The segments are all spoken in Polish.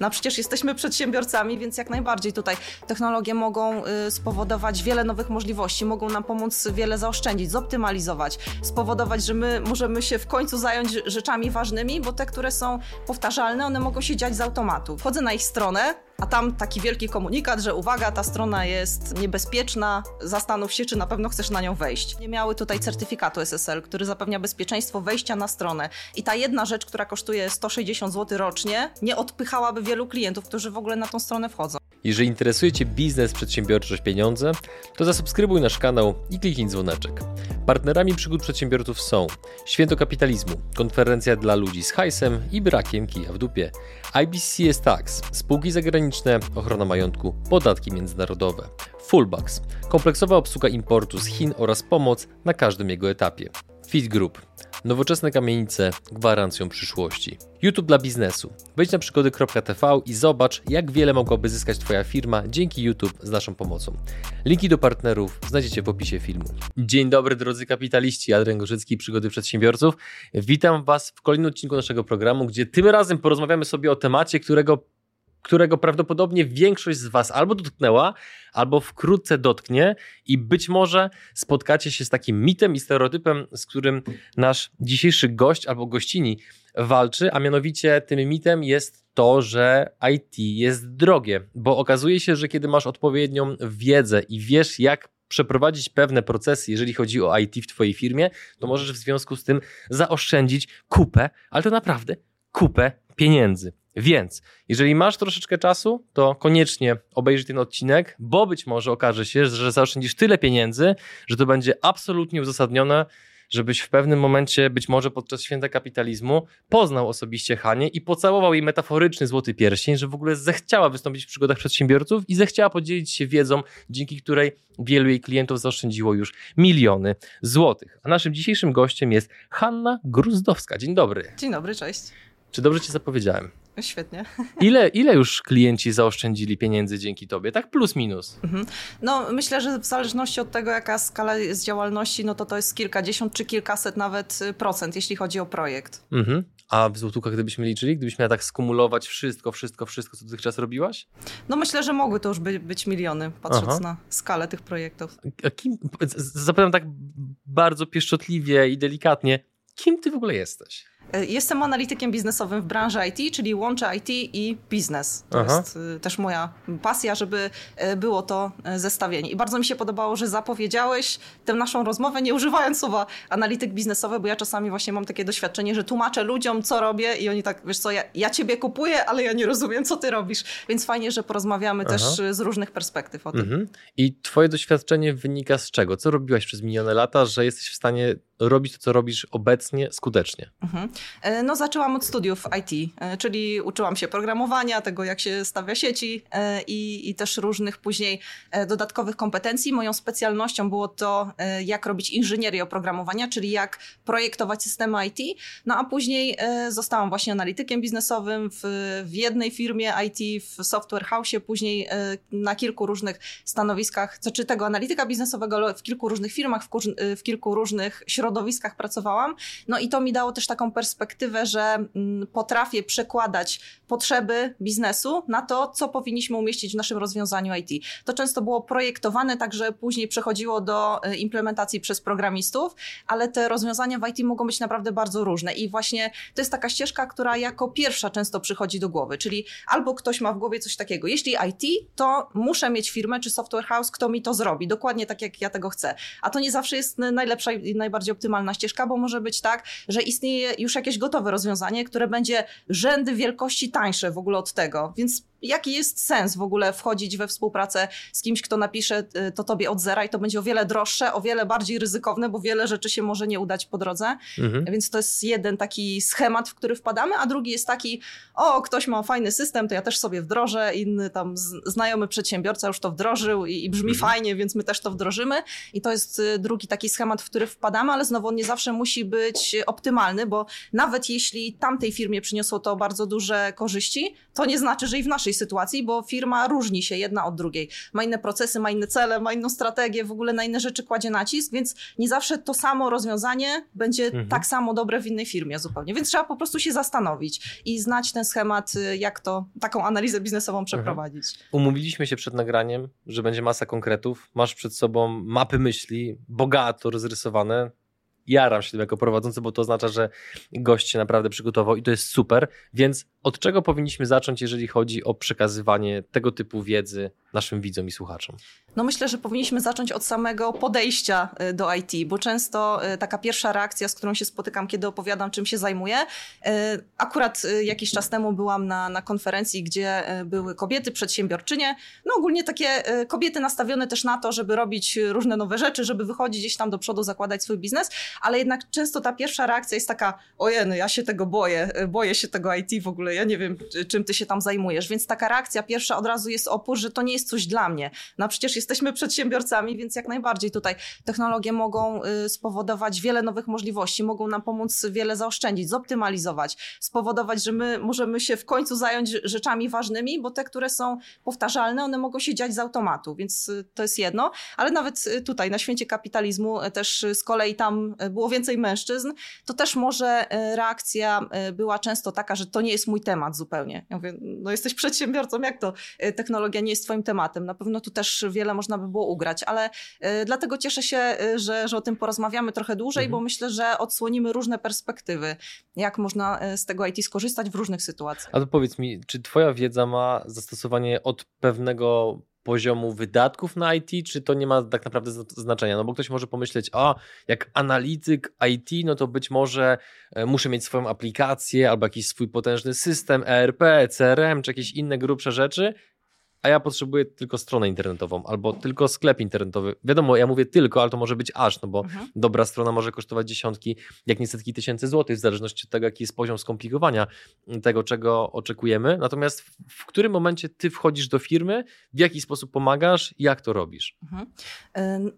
No przecież jesteśmy przedsiębiorcami, więc jak najbardziej tutaj technologie mogą y, spowodować wiele nowych możliwości, mogą nam pomóc wiele zaoszczędzić, zoptymalizować, spowodować, że my możemy się w końcu zająć rzeczami ważnymi, bo te, które są powtarzalne, one mogą się dziać z automatu. Wchodzę na ich stronę, a tam taki wielki komunikat, że uwaga, ta strona jest niebezpieczna, zastanów się, czy na pewno chcesz na nią wejść. Nie miały tutaj certyfikatu SSL, który zapewnia bezpieczeństwo wejścia na stronę. I ta jedna rzecz, która kosztuje 160 zł rocznie, nie odpychałaby wielu klientów, którzy w ogóle na tą stronę wchodzą. Jeżeli interesuje Cię biznes, przedsiębiorczość, pieniądze, to zasubskrybuj nasz kanał i kliknij dzwoneczek. Partnerami przygód przedsiębiorców są Święto Kapitalizmu, konferencja dla ludzi z hajsem i brakiem kija w dupie, IBCS Tax, spółki zagraniczne, ochrona majątku, podatki międzynarodowe, Fullbacks, kompleksowa obsługa importu z Chin oraz pomoc na każdym jego etapie, Fit Group, Nowoczesne kamienice gwarancją przyszłości. YouTube dla biznesu. Wejdź na przygody.tv i zobacz, jak wiele mogłaby zyskać Twoja firma dzięki YouTube z naszą pomocą. Linki do partnerów znajdziecie w opisie filmu. Dzień dobry drodzy kapitaliści, Adrian Gorzycki, Przygody Przedsiębiorców. Witam Was w kolejnym odcinku naszego programu, gdzie tym razem porozmawiamy sobie o temacie, którego którego prawdopodobnie większość z Was albo dotknęła, albo wkrótce dotknie, i być może spotkacie się z takim mitem i stereotypem, z którym nasz dzisiejszy gość albo gościni walczy, a mianowicie tym mitem jest to, że IT jest drogie, bo okazuje się, że kiedy masz odpowiednią wiedzę i wiesz, jak przeprowadzić pewne procesy, jeżeli chodzi o IT w Twojej firmie, to możesz w związku z tym zaoszczędzić kupę, ale to naprawdę kupę pieniędzy. Więc, jeżeli masz troszeczkę czasu, to koniecznie obejrzyj ten odcinek, bo być może okaże się, że zaoszczędzisz tyle pieniędzy, że to będzie absolutnie uzasadnione, żebyś w pewnym momencie, być może podczas święta kapitalizmu, poznał osobiście Hanie i pocałował jej metaforyczny złoty pierścień, że w ogóle zechciała wystąpić w przygodach przedsiębiorców i zechciała podzielić się wiedzą, dzięki której wielu jej klientów zaoszczędziło już miliony złotych. A naszym dzisiejszym gościem jest Hanna Gruzdowska. Dzień dobry. Dzień dobry, cześć. Czy dobrze Cię zapowiedziałem? Świetnie. Ile, ile już klienci zaoszczędzili pieniędzy dzięki tobie? Tak plus minus. Mhm. No myślę, że w zależności od tego, jaka skala jest działalności, no to to jest kilkadziesiąt czy kilkaset nawet y, procent, jeśli chodzi o projekt. Mhm. A w złotówkach gdybyśmy liczyli? Gdybyś miała tak skumulować wszystko, wszystko, wszystko, co dotychczas robiłaś? No myślę, że mogły to już być, być miliony, patrząc Aha. na skalę tych projektów. A kim, zapytam tak bardzo pieszczotliwie i delikatnie, kim ty w ogóle jesteś? E, jestem analitykiem biznesowym w branży IT, czyli łączę IT i biznes. To Aha. jest e, też moja pasja, żeby e, było to zestawienie. I bardzo mi się podobało, że zapowiedziałeś tę naszą rozmowę, nie używając słowa analityk biznesowy, bo ja czasami właśnie mam takie doświadczenie, że tłumaczę ludziom, co robię i oni tak, wiesz co, ja, ja ciebie kupuję, ale ja nie rozumiem, co ty robisz. Więc fajnie, że porozmawiamy Aha. też z różnych perspektyw o tym. Mhm. I twoje doświadczenie wynika z czego? Co robiłaś przez minione lata, że jesteś w stanie robić to, co robisz obecnie skutecznie? Mhm. E, no, zaczęłam od studiów IT, e, czyli uczyłam się programowania, tego jak się stawia sieci e, i, i też różnych później dodatkowych kompetencji. Moją specjalnością było to, jak robić inżynierię oprogramowania, czyli jak projektować systemy IT. No a później zostałam właśnie analitykiem biznesowym w, w jednej firmie IT, w software house, później na kilku różnych stanowiskach, czy tego analityka biznesowego, ale w kilku różnych firmach, w, w kilku różnych środowiskach pracowałam. No i to mi dało też taką perspektywę, że mm, potrafię przekładać potrzeby biznesu na to, co powinniśmy umieścić w naszym rozwiązaniu IT. To często było projektowane tak, że później przechodziło do e, implementacji przez programistów, ale te rozwiązania w IT mogą być naprawdę bardzo różne i właśnie to jest taka ścieżka, która jako pierwsza często przychodzi do głowy, czyli albo ktoś ma w głowie coś takiego, jeśli IT, to muszę mieć firmę czy software house, kto mi to zrobi, dokładnie tak jak ja tego chcę. A to nie zawsze jest najlepsza i najbardziej optymalna ścieżka, bo może być tak, że istnieje już jakieś gotowe rozwiązanie, które będzie rzędy wielkości tańsze w ogóle od tego. Więc jaki jest sens w ogóle wchodzić we współpracę z kimś, kto napisze y, to tobie od zera i to będzie o wiele droższe, o wiele bardziej ryzykowne, bo wiele rzeczy się może nie udać po drodze. Mhm. Więc to jest jeden taki schemat, w który wpadamy, a drugi jest taki, o, ktoś ma fajny system, to ja też sobie wdrożę, inny tam znajomy przedsiębiorca już to wdrożył i, i brzmi mhm. fajnie, więc my też to wdrożymy. I to jest y, drugi taki schemat, w który wpadamy, ale znowu on nie zawsze musi być optymalny, bo nawet jeśli tamtej firmie przyniosło to bardzo duże korzyści, to nie znaczy, że i w naszej sytuacji, bo firma różni się jedna od drugiej. Ma inne procesy, ma inne cele, ma inną strategię, w ogóle na inne rzeczy kładzie nacisk, więc nie zawsze to samo rozwiązanie będzie mhm. tak samo dobre w innej firmie zupełnie. Więc trzeba po prostu się zastanowić i znać ten schemat, y, jak to, taką analizę biznesową mhm. przeprowadzić. Mhm. Umówiliśmy się przed nagraniem, że będzie masa konkretów. Masz przed sobą mapy myśli, bogato rozrysowane jaram się tym jako prowadzący, bo to oznacza, że gość się naprawdę przygotował i to jest super. Więc od czego powinniśmy zacząć, jeżeli chodzi o przekazywanie tego typu wiedzy naszym widzom i słuchaczom? No myślę, że powinniśmy zacząć od samego podejścia y, do IT, bo często y, taka pierwsza reakcja, z którą się spotykam, kiedy opowiadam, czym się zajmuję. Y, akurat jakiś czas temu byłam na, na konferencji, gdzie były kobiety, przedsiębiorczynie, no ogólnie takie kobiety nastawione też na to, żeby robić różne nowe rzeczy, żeby wychodzić gdzieś tam do przodu, zakładać swój biznes, ale jednak często ta pierwsza reakcja jest taka, ojeny, ja się tego boję, boję się tego IT w ogóle, ja nie wiem, czym ty się tam zajmujesz, więc taka reakcja pierwsza od razu jest opór, że to nie jest coś dla mnie. No przecież jesteśmy przedsiębiorcami, więc jak najbardziej tutaj technologie mogą y, spowodować wiele nowych możliwości, mogą nam pomóc wiele zaoszczędzić, zoptymalizować, spowodować, że my możemy się w końcu zająć rzeczami ważnymi, bo te, które są powtarzalne, one mogą się dziać z automatu, więc y, to jest jedno, ale nawet y, tutaj na święcie kapitalizmu też z kolei tam było więcej mężczyzn, to też może reakcja była często taka, że to nie jest mój temat zupełnie. Ja mówię, no jesteś przedsiębiorcą, jak to technologia nie jest twoim tematem? Na pewno tu też wiele można by było ugrać, ale dlatego cieszę się, że, że o tym porozmawiamy trochę dłużej, mhm. bo myślę, że odsłonimy różne perspektywy, jak można z tego IT skorzystać w różnych sytuacjach. A to powiedz mi, czy twoja wiedza ma zastosowanie od pewnego poziomu wydatków na IT, czy to nie ma tak naprawdę znaczenia? No bo ktoś może pomyśleć, a jak analityk IT, no to być może e, muszę mieć swoją aplikację albo jakiś swój potężny system ERP, CRM, czy jakieś inne grubsze rzeczy a ja potrzebuję tylko stronę internetową albo tylko sklep internetowy. Wiadomo, ja mówię tylko, ale to może być aż, no bo mhm. dobra strona może kosztować dziesiątki, jak nie setki tysięcy złotych, w zależności od tego, jaki jest poziom skomplikowania tego, czego oczekujemy. Natomiast w którym momencie ty wchodzisz do firmy, w jaki sposób pomagasz, jak to robisz? Mhm.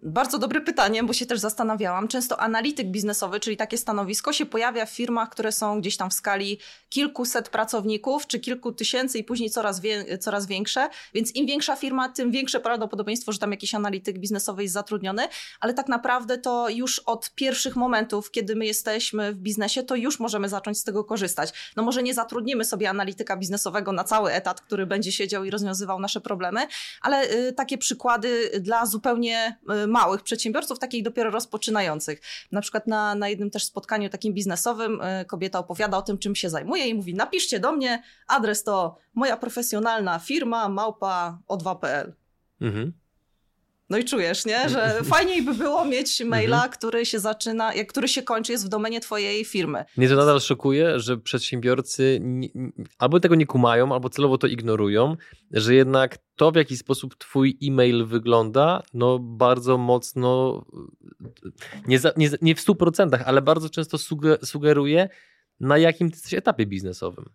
Bardzo dobre pytanie, bo się też zastanawiałam. Często analityk biznesowy, czyli takie stanowisko, się pojawia w firmach, które są gdzieś tam w skali kilkuset pracowników, czy kilku tysięcy i później coraz, wie, coraz większe. Więc im większa firma, tym większe prawdopodobieństwo, że tam jakiś analityk biznesowy jest zatrudniony, ale tak naprawdę to już od pierwszych momentów, kiedy my jesteśmy w biznesie, to już możemy zacząć z tego korzystać. No może nie zatrudnimy sobie analityka biznesowego na cały etat, który będzie siedział i rozwiązywał nasze problemy, ale y, takie przykłady dla zupełnie y, małych przedsiębiorców, takich dopiero rozpoczynających. Na przykład na, na jednym też spotkaniu takim biznesowym y, kobieta opowiada o tym, czym się zajmuje i mówi napiszcie do mnie, adres to moja profesjonalna firma, małpa o2.pl. Mhm. No i czujesz, nie? Że fajniej by było mieć maila, mhm. który się zaczyna, jak który się kończy, jest w domenie twojej firmy. Mnie to nadal szokuje, że przedsiębiorcy nie, albo tego nie kumają, albo celowo to ignorują, że jednak to, w jaki sposób twój e-mail wygląda, no bardzo mocno, nie, za, nie, nie w 100%, ale bardzo często sugeruje, na jakim ty jesteś etapie biznesowym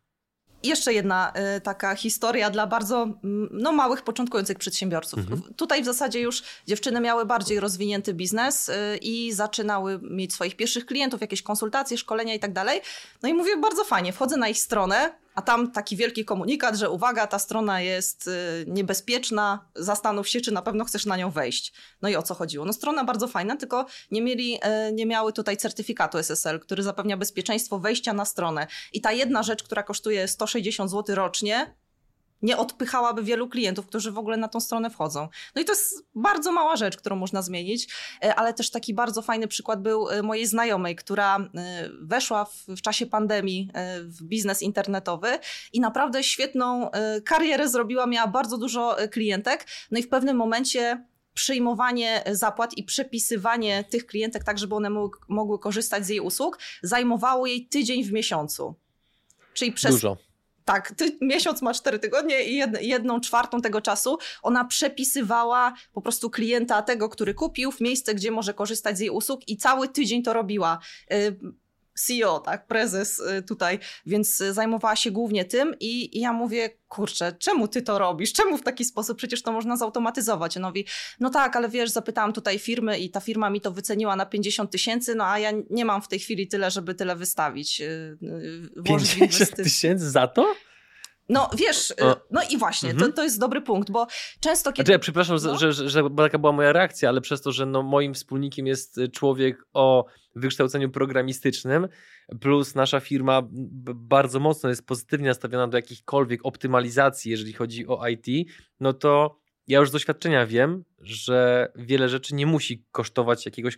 jeszcze jedna y, taka historia dla bardzo no, małych, początkujących przedsiębiorców. Mhm. Tutaj w zasadzie już dziewczyny miały bardziej rozwinięty biznes y, i zaczynały mieć swoich pierwszych klientów, jakieś konsultacje, szkolenia i tak dalej. No i mówię, bardzo fajnie, wchodzę na ich stronę, a tam taki wielki komunikat, że uwaga, ta strona jest y, niebezpieczna, zastanów się, czy na pewno chcesz na nią wejść. No i o co chodziło? No strona bardzo fajna, tylko nie, mieli, y, nie miały tutaj certyfikatu SSL, który zapewnia bezpieczeństwo wejścia na stronę. I ta jedna rzecz, która kosztuje 160 zł rocznie, nie odpychałaby wielu klientów, którzy w ogóle na tą stronę wchodzą. No i to jest bardzo mała rzecz, którą można zmienić, e, ale też taki bardzo fajny przykład był e, mojej znajomej, która e, weszła w, w czasie pandemii w biznes internetowy i naprawdę świetną karierę zrobiła, miała bardzo dużo klientek, no i w pewnym momencie przyjmowanie zapłat i przepisywanie tych klientek tak, żeby one mogły korzystać z jej usług, zajmowało jej tydzień w miesiącu. Czyli przez Dużo tak, ty, miesiąc ma cztery tygodnie i jed, jedną czwartą tego czasu ona przepisywała po prostu klienta tego, który kupił w miejsce, gdzie może korzystać z jej usług i cały tydzień to robiła. Y, CEO, tak, prezes y, tutaj, więc zajmowała się głównie tym i, i, ja mówię, kurczę, czemu ty to robisz? Czemu w taki sposób? Przecież to można zautomatyzować. On mówi, no tak, ale wiesz, zapytałam tutaj firmy i ta firma mi to wyceniła na 50 tysięcy, no a ja nie mam w tej chwili tyle, żeby tyle wystawić. 50 y, tysięcy za to? No wiesz, y, no i właśnie, mhm. to, to jest dobry punkt, bo często kiedy... Znaczy, ja przepraszam, no. że, że, że taka była moja reakcja, ale przez to, że no, moim wspólnikiem jest człowiek o wykształceniu programistycznym, plus nasza firma bardzo mocno jest pozytywnie nastawiona do jakichkolwiek optymalizacji, jeżeli chodzi o IT, no to ja już z doświadczenia wiem, że wiele rzeczy nie musi kosztować jakiegoś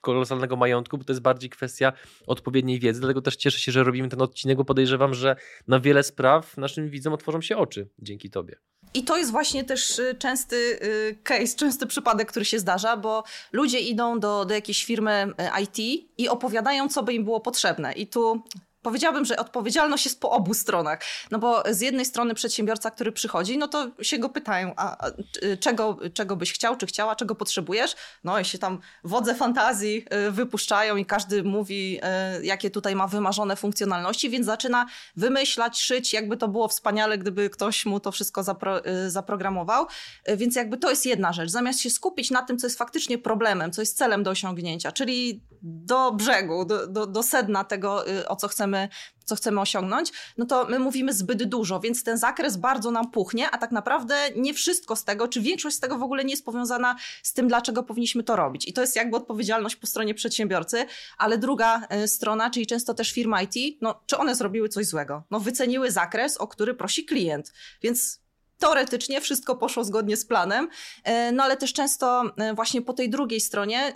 kolosalnego majątku, bo to jest bardziej kwestia odpowiedniej wiedzy. Dlatego też cieszę się, że robimy ten odcinek, bo podejrzewam, że na wiele spraw naszym widzom otworzą się oczy dzięki Tobie. I to jest właśnie też y, częsty y, case, częsty przypadek, który się zdarza, bo ludzie idą do, do jakiejś firmy y, IT i opowiadają, co by im było potrzebne. I tu powiedziałabym, że odpowiedzialność jest po obu stronach. No bo z jednej strony przedsiębiorca, który przychodzi, no to się go pytają, a, a czego, czego byś chciał, czy chciała, czego potrzebujesz? No i się tam wodze fantazji y, wypuszczają i każdy mówi, y, jakie tutaj ma wymarzone funkcjonalności, więc zaczyna wymyślać, szyć, jakby to było wspaniale, gdyby ktoś mu to wszystko zapro, y, zaprogramował. Więc jakby to jest jedna rzecz. Zamiast się skupić na tym, co jest faktycznie problemem, co jest celem do osiągnięcia, czyli do brzegu, do, do, do sedna tego, o co chcemy chcemy, co chcemy osiągnąć, no to my mówimy zbyt dużo, więc ten zakres bardzo nam puchnie, a tak naprawdę nie wszystko z tego, czy większość z tego w ogóle nie jest powiązana z tym, dlaczego powinniśmy to robić. I to jest jakby odpowiedzialność po stronie przedsiębiorcy, ale druga e, strona, czyli często też firma IT, no czy one zrobiły coś złego? No wyceniły zakres, o który prosi klient, więc teoretycznie wszystko poszło zgodnie z planem, e, no ale też często e, właśnie po tej drugiej stronie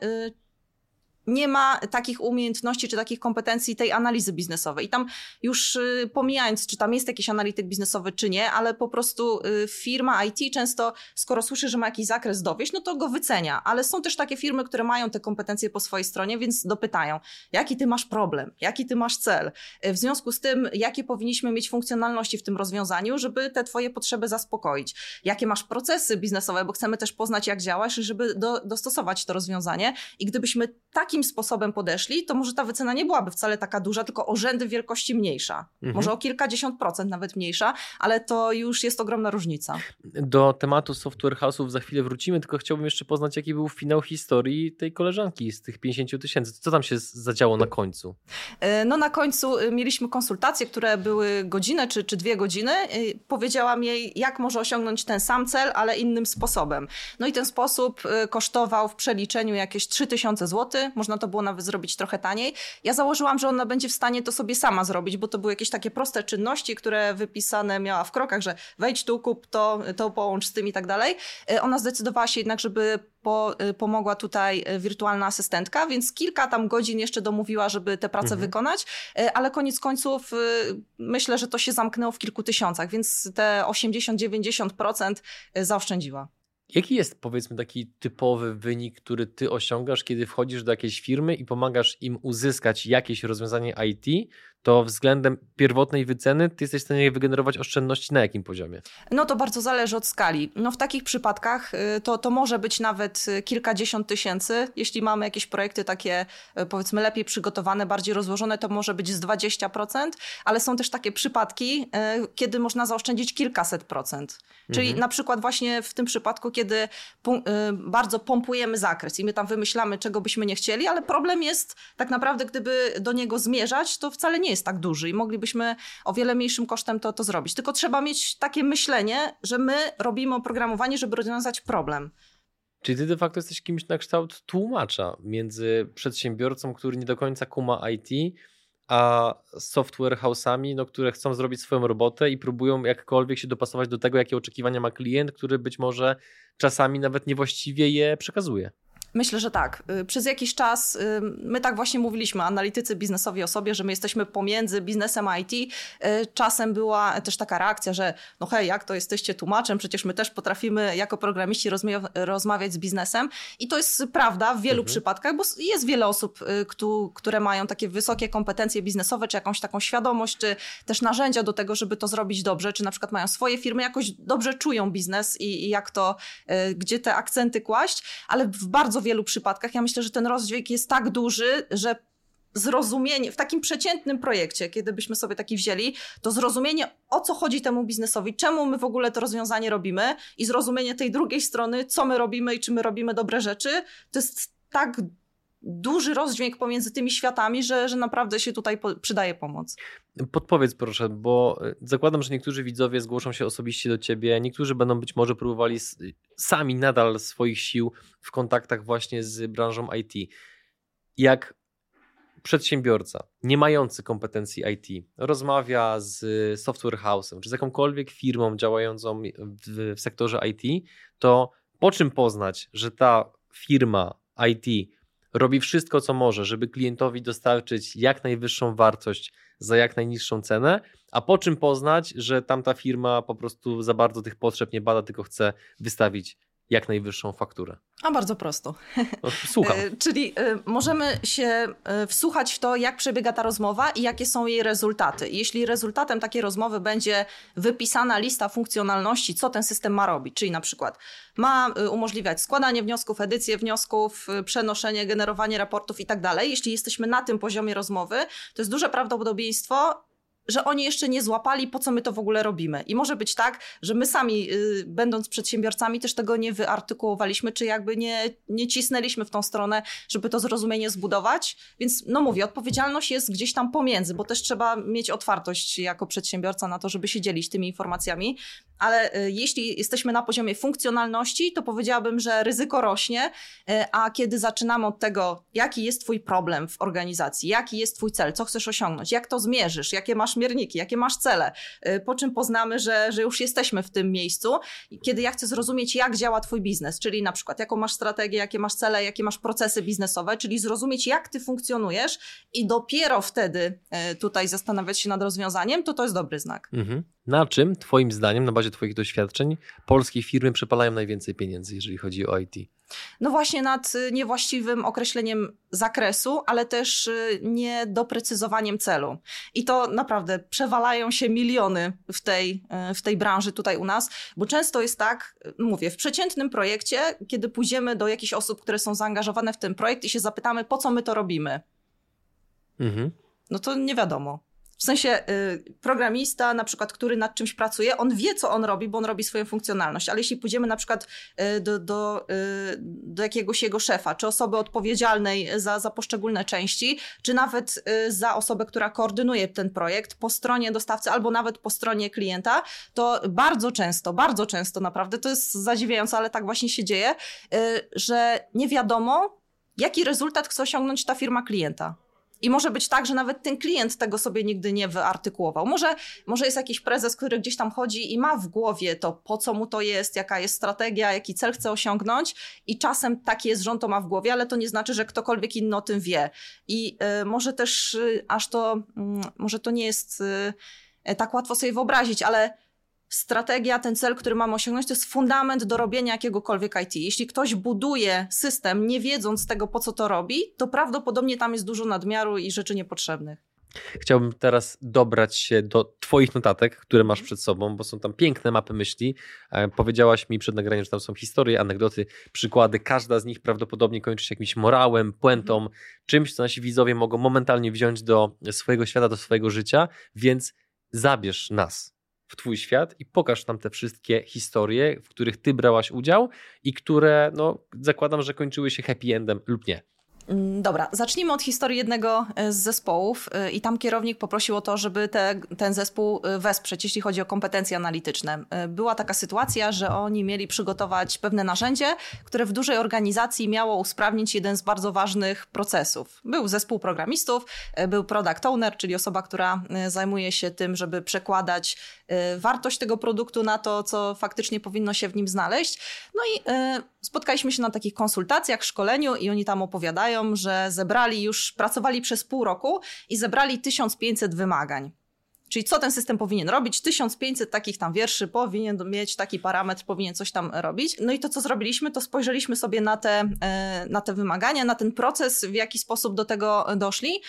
nie ma takich umiejętności czy takich kompetencji tej analizy biznesowej. I tam już y, pomijając, czy tam jest jakiś analityk biznesowy, czy nie, ale po prostu y, firma IT często, skoro słyszy, że ma jakiś zakres dowieść, no to go wycenia. Ale są też takie firmy, które mają te kompetencje po swojej stronie, więc dopytają, jaki ty masz problem, jaki ty masz cel. W związku z tym, jakie powinniśmy mieć funkcjonalności w tym rozwiązaniu, żeby te twoje potrzeby zaspokoić. Jakie masz procesy biznesowe, bo chcemy też poznać, jak działasz, żeby do, dostosować to rozwiązanie. I gdybyśmy takim takim sposobem podeszli, to może ta wycena nie byłaby wcale taka duża, tylko o rzędy wielkości mniejsza. Mhm. Może o kilkadziesiąt procent nawet mniejsza, ale to już jest ogromna różnica. Do tematu software house'ów za chwilę wrócimy, tylko chciałbym jeszcze poznać, jaki był finał historii tej koleżanki z tych 50 tysięcy. Co tam się zadziało na końcu? E, no na końcu y, mieliśmy konsultacje, które były godzinę czy, czy dwie godziny. Y, powiedziałam jej, jak może osiągnąć ten sam cel, ale innym sposobem. No i ten sposób y, kosztował w przeliczeniu jakieś 3000 zł. Można to było nawet zrobić trochę taniej. Ja założyłam, że ona będzie w stanie to sobie sama zrobić, bo to były jakieś takie proste czynności, które wypisane miała w krokach, że wejdź tu, kup to, to połącz z tym i tak dalej. E, ona zdecydowała się jednak, żeby po, e, pomogła tutaj e, wirtualna asystentka, więc kilka tam godzin jeszcze domówiła, żeby tę pracę mhm. wykonać, ale koniec końców myślę, że to się zamknęło w kilku tysiącach, więc te 80-90% zaoszczędziła. Jaki jest powiedzmy taki typowy wynik, który ty osiągasz, kiedy wchodzisz do jakiejś firmy i pomagasz im uzyskać jakieś rozwiązanie IT, to względem pierwotnej wyceny ty jesteś w stanie wygenerować oszczędności na jakim poziomie? No to bardzo zależy od skali. No w takich przypadkach y, to, to może być nawet y, kilkadziesiąt tysięcy. Jeśli mamy jakieś projekty takie y, powiedzmy lepiej przygotowane, bardziej rozłożone, to może być z 20%, ale są też takie przypadki, kiedy można zaoszczędzić kilkaset procent. Czyli mhm. na przykład właśnie w tym przypadku, kiedy bardzo pompujemy zakres i my tam wymyślamy, czego byśmy nie chcieli, ale problem jest tak naprawdę, gdyby do niego zmierzać, to wcale nie jest tak duży i moglibyśmy o wiele mniejszym kosztem to, to zrobić. Tylko trzeba mieć takie myślenie, że my robimy oprogramowanie, żeby rozwiązać problem. Czyli ty de facto jesteś kimś na kształt tłumacza między przedsiębiorcą, który nie do końca kuma IT, a software house'ami, no, które chcą zrobić swoją robotę i próbują jakkolwiek się dopasować do tego, jakie oczekiwania ma klient, który być może czasami nawet niewłaściwie je przekazuje. Myślę, że tak. Y, przez jakiś czas y, my tak właśnie mówiliśmy, analitycy biznesowi o sobie, że my jesteśmy pomiędzy biznesem a IT. Y, czasem była też taka reakcja, że no hej, jak to jesteście tłumaczem, przecież my też potrafimy jako programiści rozmawiać z biznesem. I to jest prawda w wielu mhm. przypadkach, bo jest wiele osób, które mają takie wysokie kompetencje biznesowe, czy jakąś taką świadomość, czy też narzędzia do tego, żeby to zrobić dobrze, czy na przykład mają swoje firmy, jakoś dobrze czują biznes i, i jak to, gdzie te akcenty kłaść, ale w bardzo bardzo wielu przypadkach. Ja myślę, że ten rozdźwięk jest tak duży, że zrozumienie w takim przeciętnym projekcie, kiedy byśmy sobie taki wzięli, to zrozumienie o co chodzi temu biznesowi, czemu my w ogóle to rozwiązanie robimy i zrozumienie tej drugiej strony, co my robimy i czy my robimy dobre rzeczy, to jest tak duży rozdźwięk pomiędzy tymi światami, że, że naprawdę się tutaj po, przydaje pomoc. Podpowiedz proszę, bo e, zakładam, że niektórzy widzowie zgłoszą się osobiście do ciebie, niektórzy będą być może próbowali sami nadal swoich sił w kontaktach właśnie z branżą IT. Jak przedsiębiorca nie mający kompetencji IT rozmawia z software house'em czy z jakąkolwiek firmą działającą w, w sektorze IT, to po czym poznać, że ta firma IT robi wszystko, co może, żeby klientowi dostarczyć jak najwyższą wartość za jak najniższą cenę, a po czym poznać, że tamta firma po prostu za bardzo tych potrzeb nie bada, tylko chce wystawić jak najwyższą fakturę? A bardzo prosto. No, słucham. E, czyli e, możemy się e, wsłuchać w to, jak przebiega ta rozmowa i jakie są jej rezultaty. Jeśli rezultatem takiej rozmowy będzie wypisana lista funkcjonalności, co ten system ma robić, czyli na przykład ma umożliwiać składanie wniosków, edycję wniosków, przenoszenie, generowanie raportów i tak dalej. Jeśli jesteśmy na tym poziomie rozmowy, to jest duże prawdopodobieństwo, że oni jeszcze nie złapali, po co my to w ogóle robimy. I może być tak, że my sami, y, będąc przedsiębiorcami, też tego nie wyartykułowaliśmy, czy jakby nie, nie cisnęliśmy w tą stronę, żeby to zrozumienie zbudować. Więc, no mówię, odpowiedzialność jest gdzieś tam pomiędzy, bo też trzeba mieć otwartość jako przedsiębiorca na to, żeby się dzielić tymi informacjami. Ale y, jeśli jesteśmy na poziomie funkcjonalności, to powiedziałabym, że ryzyko rośnie, y, a kiedy zaczynamy od tego, jaki jest Twój problem w organizacji, jaki jest Twój cel, co chcesz osiągnąć, jak to zmierzysz, jakie masz mierniki, jakie masz cele, y, po czym poznamy, że, że już jesteśmy w tym miejscu, kiedy ja chcę zrozumieć, jak działa Twój biznes, czyli na przykład jaką masz strategię, jakie masz cele, jakie masz procesy biznesowe, czyli zrozumieć, jak Ty funkcjonujesz i dopiero wtedy tutaj zastanawiać się nad rozwiązaniem, to to jest dobry znak. Mhm. Na czym, Twoim zdaniem, na bazie Twoich doświadczeń, polskie firmy przepalają najwięcej pieniędzy, jeżeli chodzi o IT? No właśnie nad y, niewłaściwym określeniem zakresu, ale też y, niedoprecyzowaniem celu. I to naprawdę przewalają się miliony w tej, y, w tej branży tutaj u nas, bo często jest tak, mówię, w przeciętnym projekcie, kiedy pójdziemy do jakichś osób, które są zaangażowane w ten projekt i się zapytamy, po co my to robimy. Mhm. No to nie wiadomo. W sensie y, programista, na przykład, który nad czymś pracuje, on wie, co on robi, bo on robi swoją funkcjonalność. Ale jeśli pójdziemy na przykład y, do, do, y, do jakiegoś jego szefa, czy osoby odpowiedzialnej za, za poszczególne części, czy nawet y, za osobę, która koordynuje ten projekt po stronie dostawcy albo nawet po stronie klienta, to bardzo często, bardzo często naprawdę, to jest zadziwiające, ale tak właśnie się dzieje, y, że nie wiadomo, jaki rezultat chce osiągnąć ta firma klienta. I może być tak, że nawet ten klient tego sobie nigdy nie wyartykułował. Może, może jest jakiś prezes, który gdzieś tam chodzi i ma w głowie to, po co mu to jest, jaka jest strategia, jaki cel chce osiągnąć, i czasem taki jest, że on to ma w głowie, ale to nie znaczy, że ktokolwiek inny o tym wie. I y, może też y, aż to, y, może to nie jest y, tak łatwo sobie wyobrazić, ale strategia, ten cel, który mamy osiągnąć, to jest fundament do robienia jakiegokolwiek IT. Jeśli ktoś buduje system, nie wiedząc tego, po co to robi, to prawdopodobnie tam jest dużo nadmiaru i rzeczy niepotrzebnych. Chciałbym teraz dobrać się do Twoich notatek, które masz przed sobą, bo są tam piękne mapy myśli. E, powiedziałaś mi przed nagraniem, że tam są historie, anegdoty, przykłady. Każda z nich prawdopodobnie kończy się jakimś morałem, puentą, mhm. czymś, co nasi widzowie mogą momentalnie wziąć do swojego świata, do swojego życia, więc zabierz nas w Twój świat i pokaż tam te wszystkie historie, w których Ty brałaś udział i które, no, zakładam, że kończyły się happy endem lub nie. Mm, dobra, zacznijmy od historii jednego e, z zespołów e, i tam kierownik poprosił o to, żeby te, ten zespół e, wesprzeć, jeśli chodzi o kompetencje analityczne. Była taka sytuacja, że oni mieli przygotować pewne narzędzie, które w dużej organizacji miało usprawnić jeden z bardzo ważnych procesów. Był zespół programistów, był product owner, czyli osoba, która zajmuje się tym, żeby przekładać wartość tego produktu na to, co faktycznie powinno się w nim znaleźć. No i spotkaliśmy się na takich konsultacjach, szkoleniu i oni tam opowiadają, że zebrali już, pracowali przez pół roku i zebrali 1500 wymagań. Czyli co ten system powinien robić? 1500 takich tam wierszy powinien mieć, taki parametr powinien coś tam robić. No i to, co zrobiliśmy, to spojrzeliśmy sobie na te, e, na te wymagania, na ten proces, w jaki sposób do tego doszli.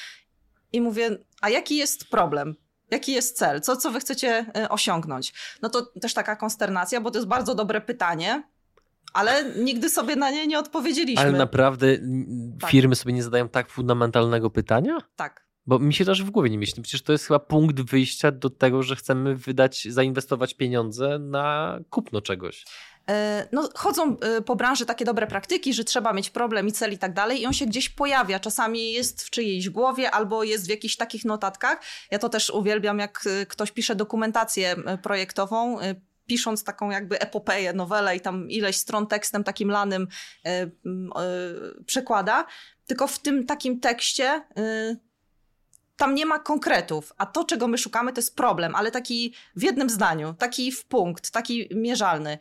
I mówię, a jaki jest problem? Jaki jest cel? Co, co wy chcecie e, osiągnąć? No to też taka konsternacja, bo to jest bardzo dobre pytanie, ale nigdy sobie na nie nie odpowiedzieliśmy. Ale naprawdę tak. firmy sobie nie zadają tak fundamentalnego pytania? Tak. Bo mi się też w głowie nie myśli. Przecież to jest chyba punkt wyjścia do tego, że chcemy wydać, zainwestować pieniądze na kupno czegoś. no, chodzą po branży takie dobre praktyki, że trzeba mieć problem i cel i tak dalej i on się gdzieś pojawia. Czasami jest w czyjejś głowie albo jest w jakichś takich notatkach. Ja to też uwielbiam, jak ktoś pisze dokumentację projektową, pisząc taką jakby epopeję, nowelę i tam ileś stron tekstem takim lanym e, e, przekłada, tylko w tym takim tekście e, tam nie ma konkretów, a to, czego my szukamy, to jest problem, ale taki w jednym zdaniu, taki w punkt, taki mierzalny.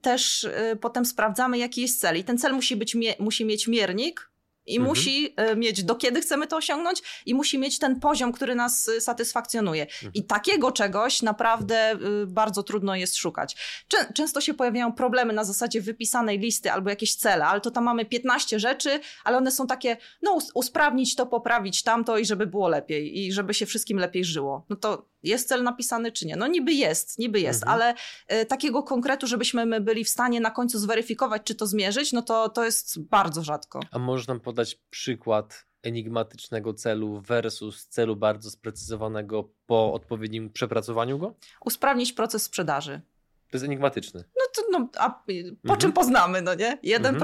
Też potem sprawdzamy, jaki jest cel i ten cel musi, być, musi mieć miernik, i mhm. musi e, mieć do kiedy chcemy to osiągnąć i musi mieć ten poziom, który nas e, satysfakcjonuje. Mhm. I takiego czegoś naprawdę e, bardzo trudno jest szukać. Często się pojawiają problemy na zasadzie wypisanej listy albo jakieś cele, ale to tam mamy 15 rzeczy, ale one są takie, no usprawnić to, poprawić tamto i żeby było lepiej i żeby się wszystkim lepiej żyło. No to jest cel napisany czy nie? No niby jest, niby jest, mhm. ale y, takiego konkretu, żebyśmy my byli w stanie na końcu zweryfikować, czy to zmierzyć, no to, to jest bardzo rzadko. A możesz nam podać przykład enigmatycznego celu versus celu bardzo sprecyzowanego po odpowiednim przepracowaniu go? Usprawnić proces sprzedaży. To jest enigmatyczny. No to, no, a po mhm. czym poznamy, no nie? 1%, mhm.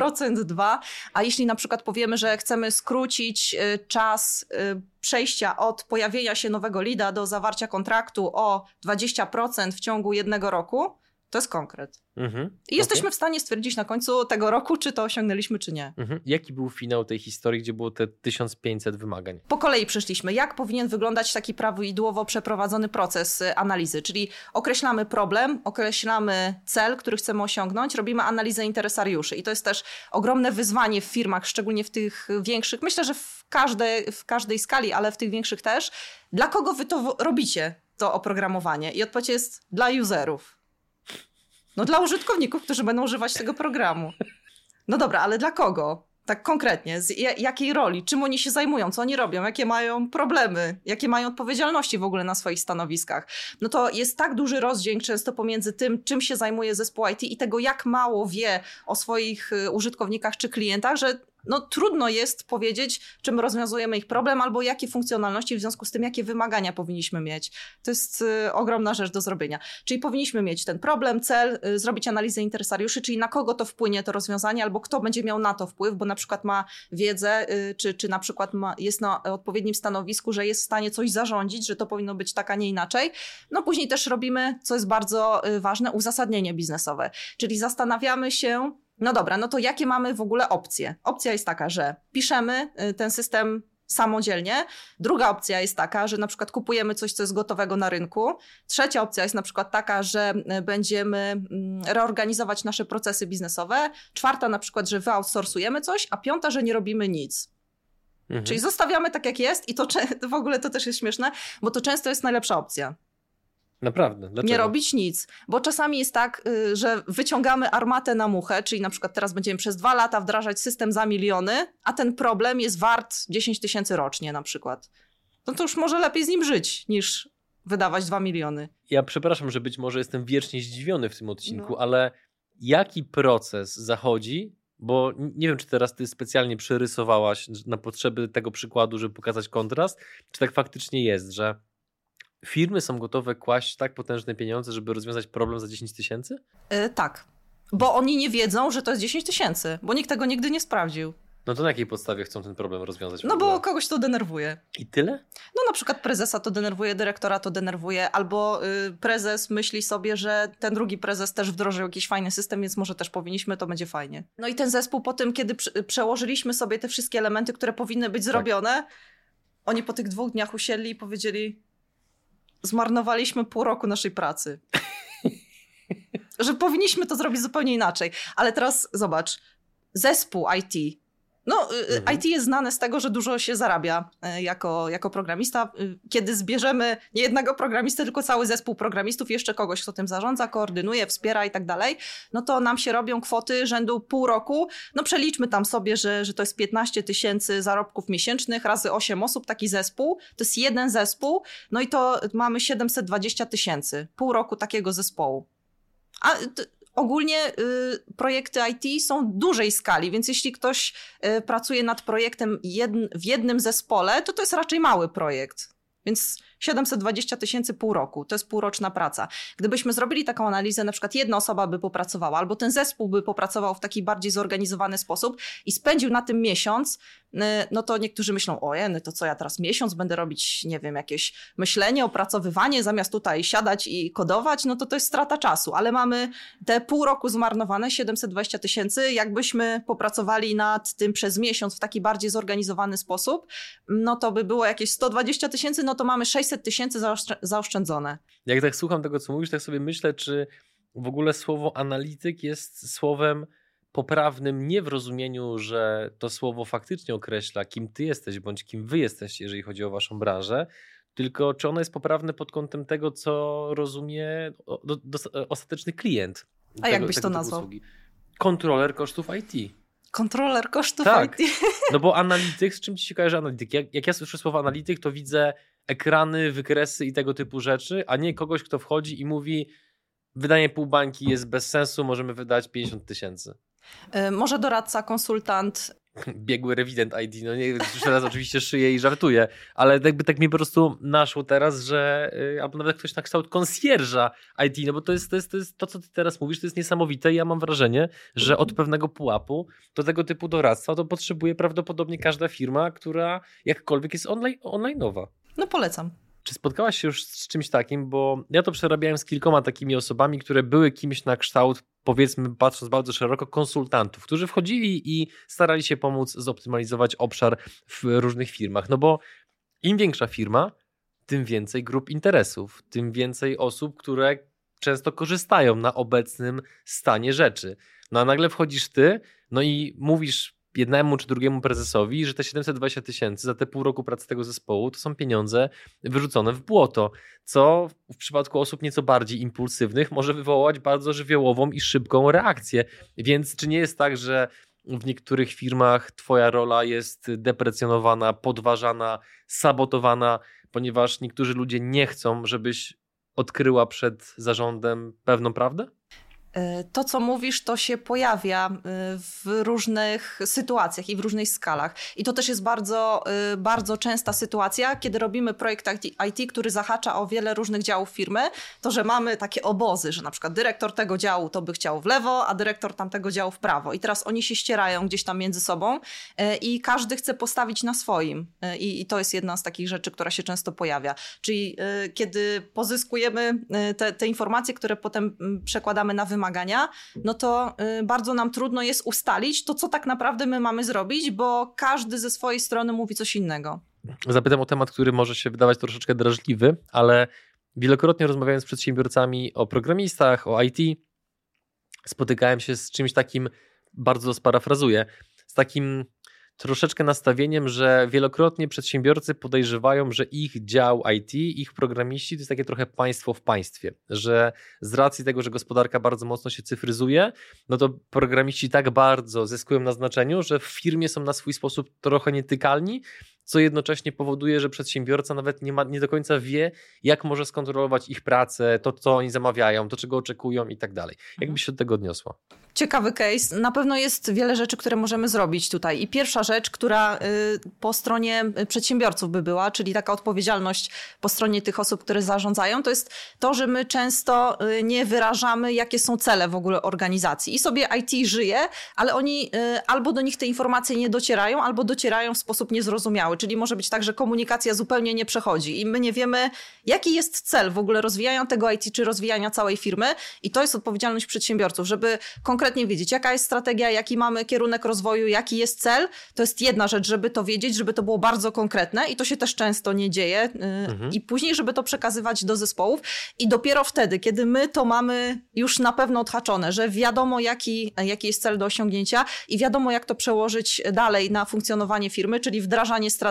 2%, a jeśli na przykład powiemy, że chcemy skrócić y, czas y, przejścia od pojawienia się nowego lida do zawarcia kontraktu o 20% w ciągu jednego roku, to jest konkret. Mhm. I jesteśmy okay. w stanie stwierdzić na końcu tego roku, czy to osiągnęliśmy, czy nie. Mhm. Jaki był finał tej historii, gdzie było te 1500 wymagań? Po kolei przeszliśmy. Jak powinien wyglądać taki prawidłowo przeprowadzony proces y, analizy? Czyli określamy problem, określamy cel, który chcemy osiągnąć, robimy analizę interesariuszy. I to jest też ogromne wyzwanie w firmach, szczególnie w tych większych. Myślę, że w każdej, w każdej skali, ale w tych większych też. Dla kogo wy to robicie, to oprogramowanie? I odpowiedź jest dla userów no dla użytkowników, którzy będą używać tego programu. No dobra, ale dla kogo? Tak konkretnie, z jakiej roli, czym oni się zajmują, co oni robią, jakie mają problemy, jakie mają odpowiedzialności w ogóle na swoich stanowiskach. No to jest tak duży rozdźwięk często pomiędzy tym, czym się zajmuje zespół IT i tego, jak mało wie o swoich y, użytkownikach czy klientach, że no, trudno jest powiedzieć, czym rozwiązujemy ich problem, albo jakie funkcjonalności, w związku z tym, jakie wymagania powinniśmy mieć. To jest y, ogromna rzecz do zrobienia. Czyli powinniśmy mieć ten problem, cel, y, zrobić analizę interesariuszy, czyli na kogo to wpłynie to rozwiązanie, albo kto będzie miał na to wpływ, bo na przykład ma wiedzę, y, czy, czy na przykład ma, jest na odpowiednim stanowisku, że jest w stanie coś zarządzić, że to powinno być tak, a nie inaczej. No później też robimy, co jest bardzo y, ważne, uzasadnienie biznesowe. Czyli zastanawiamy się, no dobra, no to jakie mamy w ogóle opcje? Opcja jest taka, że piszemy y, ten system samodzielnie. Druga opcja jest taka, że na przykład kupujemy coś, co jest gotowego na rynku. Trzecia opcja jest na przykład taka, że y, będziemy mm, reorganizować nasze procesy biznesowe. Czwarta na przykład, że wyoutsourcujemy coś, a piąta, że nie robimy nic. Mhm. Czyli zostawiamy tak, jak jest i to w ogóle to też jest śmieszne, bo to często jest najlepsza opcja. Naprawdę. Dlaczego? Nie robić nic. Bo czasami jest tak, y, że wyciągamy armatę na muchę, czyli na przykład teraz będziemy przez dwa lata wdrażać system za miliony, a ten problem jest wart 10 tysięcy rocznie na przykład. No to już może lepiej z nim żyć, niż wydawać dwa miliony. Ja przepraszam, że być może jestem wiecznie zdziwiony w tym odcinku, no. ale jaki proces zachodzi, bo nie wiem, czy teraz ty specjalnie przerysowałaś na potrzeby tego przykładu, żeby pokazać kontrast, czy tak faktycznie jest, że firmy są gotowe kłaść tak potężne pieniądze, żeby rozwiązać problem za 10 tysięcy? Yy, tak. Bo oni nie wiedzą, że to jest 10 tysięcy, bo nikt tego nigdy nie sprawdził. No to na jakiej podstawie chcą ten problem rozwiązać? No bo kogoś to denerwuje. I tyle? No na przykład prezesa to denerwuje, dyrektora to denerwuje, albo y, prezes myśli sobie, że ten drugi prezes też wdrożył jakiś fajny system, więc może też powinniśmy, to będzie fajnie. No i ten zespół po tym, kiedy przełożyliśmy sobie te wszystkie elementy, które powinny być tak. zrobione, tak. oni po tych dwóch dniach usiedli i powiedzieli, zmarnowaliśmy pół roku naszej pracy. że powinniśmy to zrobić zupełnie inaczej. Ale teraz zobacz, zespół IT no, y, y, mhm. IT jest znane z tego, że dużo się zarabia y, jako, jako programista. Kiedy zbierzemy nie jednego programistę, tylko cały zespół programistów, jeszcze kogoś, kto tym zarządza, koordynuje, wspiera i tak dalej, no to nam się robią kwoty rzędu pół roku. No przeliczmy tam sobie, że, że to jest 15 tysięcy zarobków miesięcznych razy 8 osób, taki zespół. To jest jeden zespół, no i to mamy 720 tysięcy. Pół roku takiego zespołu. A Ogólnie y, projekty IT są dużej skali, więc jeśli ktoś y, pracuje nad projektem jedn, w jednym zespole, to to jest raczej mały projekt. Więc 720 tysięcy pół roku, to jest półroczna praca. Gdybyśmy zrobili taką analizę, na przykład jedna osoba by popracowała, albo ten zespół by popracował w taki bardziej zorganizowany sposób i spędził na tym miesiąc, y, no to niektórzy myślą, ojej, to co ja teraz miesiąc będę robić, nie wiem, jakieś myślenie, opracowywanie, zamiast tutaj siadać i kodować, no to to jest strata czasu, ale mamy te pół roku zmarnowane, 720 tysięcy, jakbyśmy popracowali nad tym przez miesiąc w taki bardziej zorganizowany sposób, no to by było jakieś 120 tysięcy, no to mamy 600 tysięcy zaoszczędzone. Jak tak słucham tego, co mówisz, tak sobie myślę, czy w ogóle słowo analityk jest słowem poprawnym nie w rozumieniu, że to słowo faktycznie określa, kim ty jesteś, bądź kim wy jesteście, jeżeli chodzi o waszą branżę, tylko czy ono jest poprawne pod kątem tego, co rozumie ostateczny klient. A jak byś to nazwał? Usługi. Kontroler kosztów IT. Kontroler kosztów tak. IT. No bo analityk, z czym ci się kojarzy analityk? Jak, jak ja słyszę słowo analityk, to widzę ekrany, wykresy i tego typu rzeczy, a nie kogoś, kto wchodzi i mówi wydanie pół bańki jest bez sensu, możemy wydać 50 tysięcy. Y, może doradca, konsultant, biegły rewident ID, no nie, już teraz oczywiście szyję i żartuję, ale jakby tak mi po prostu naszło teraz, że yy, albo nawet ktoś na kształt konsjerża IT, no bo to jest, to jest, to jest to, co ty teraz mówisz, to jest niesamowite i ja mam wrażenie, że od pewnego pułapu do tego typu doradztwa to potrzebuje prawdopodobnie każda firma, która jakkolwiek jest online, online'owa. No polecam. Czy spotkałaś się już z czymś takim, bo ja to przerabiałem z kilkoma takimi osobami, które były kimś na kształt, powiedzmy, patrząc bardzo szeroko, konsultantów, którzy wchodzili i starali się pomóc zoptymalizować obszar w różnych firmach. No bo im większa firma, tym więcej grup interesów, tym więcej osób, które często korzystają na obecnym stanie rzeczy. No a nagle wchodzisz ty, no i mówisz jednemu czy drugiemu prezesowi, że te 720 tysięcy za te pół roku pracy tego zespołu to są pieniądze wyrzucone w błoto, co w przypadku osób nieco bardziej impulsywnych może wywołać bardzo żywiołową i szybką reakcję. Więc czy nie jest tak, że w niektórych firmach twoja rola jest deprecjonowana, podważana, sabotowana, ponieważ niektórzy ludzie nie chcą, żebyś odkryła przed zarządem pewną prawdę? E, to, co mówisz, to się pojawia e, w różnych sytuacjach i w różnych skalach. I to też jest bardzo, e, bardzo częsta sytuacja, kiedy robimy projekt IT, który zahacza o wiele różnych działów firmy, to że mamy takie obozy, że na przykład dyrektor tego działu to by chciał w lewo, a dyrektor tamtego działu w prawo. I teraz oni się ścierają gdzieś tam między sobą i każdy chce postawić na swoim. I, i to jest jedna z takich rzeczy, która się często pojawia. Czyli kiedy pozyskujemy te, te informacje, które potem przekładamy na wymagania, wymagania, no to y, bardzo nam trudno jest ustalić to, co tak naprawdę my mamy zrobić, bo każdy ze swojej strony mówi coś innego. Zapytam o temat, który może się wydawać troszeczkę drażliwy, ale wielokrotnie rozmawiając z przedsiębiorcami o programistach, o IT, spotykałem się z czymś takim, bardzo sparafrazuję, z takim troszeczkę nastawieniem, że wielokrotnie przedsiębiorcy podejrzewają, że ich dział IT, ich programiści to jest takie trochę państwo w państwie, że z racji tego, że gospodarka bardzo mocno się cyfryzuje, no to programiści tak bardzo zyskują na znaczeniu, że w firmie są na swój sposób trochę nietykalni, co jednocześnie powoduje, że przedsiębiorca nawet nie, ma, nie do końca wie, jak może skontrolować ich pracę, to co oni zamawiają, to czego oczekują i tak dalej. Jak mhm. się do tego odniosła? Ciekawy case. Na pewno jest wiele rzeczy, które możemy zrobić tutaj. I pierwsza rzecz, która y, po stronie przedsiębiorców by była, czyli taka odpowiedzialność po stronie tych osób, które zarządzają, to jest to, że my często y, nie wyrażamy, jakie są cele w ogóle organizacji. I sobie IT żyje, ale oni y, albo do nich te informacje nie docierają, albo docierają w sposób niezrozumiały. Czyli może być tak, że komunikacja zupełnie nie przechodzi i my nie wiemy, jaki jest cel w ogóle rozwijania tego IT, czy rozwijania całej firmy. I to jest odpowiedzialność przedsiębiorców, żeby konkretnie konkretnie wiedzieć, jaka jest strategia, jaki mamy kierunek rozwoju, jaki jest cel. To jest jedna rzecz, żeby to wiedzieć, żeby to było bardzo konkretne i to się też często nie dzieje. Y, mhm. I później, żeby to przekazywać do zespołów. I dopiero wtedy, kiedy my to mamy już na pewno odhaczone, że wiadomo, jaki, jaki jest cel do osiągnięcia i wiadomo, jak to przełożyć dalej na funkcjonowanie firmy, czyli wdrażanie strategii,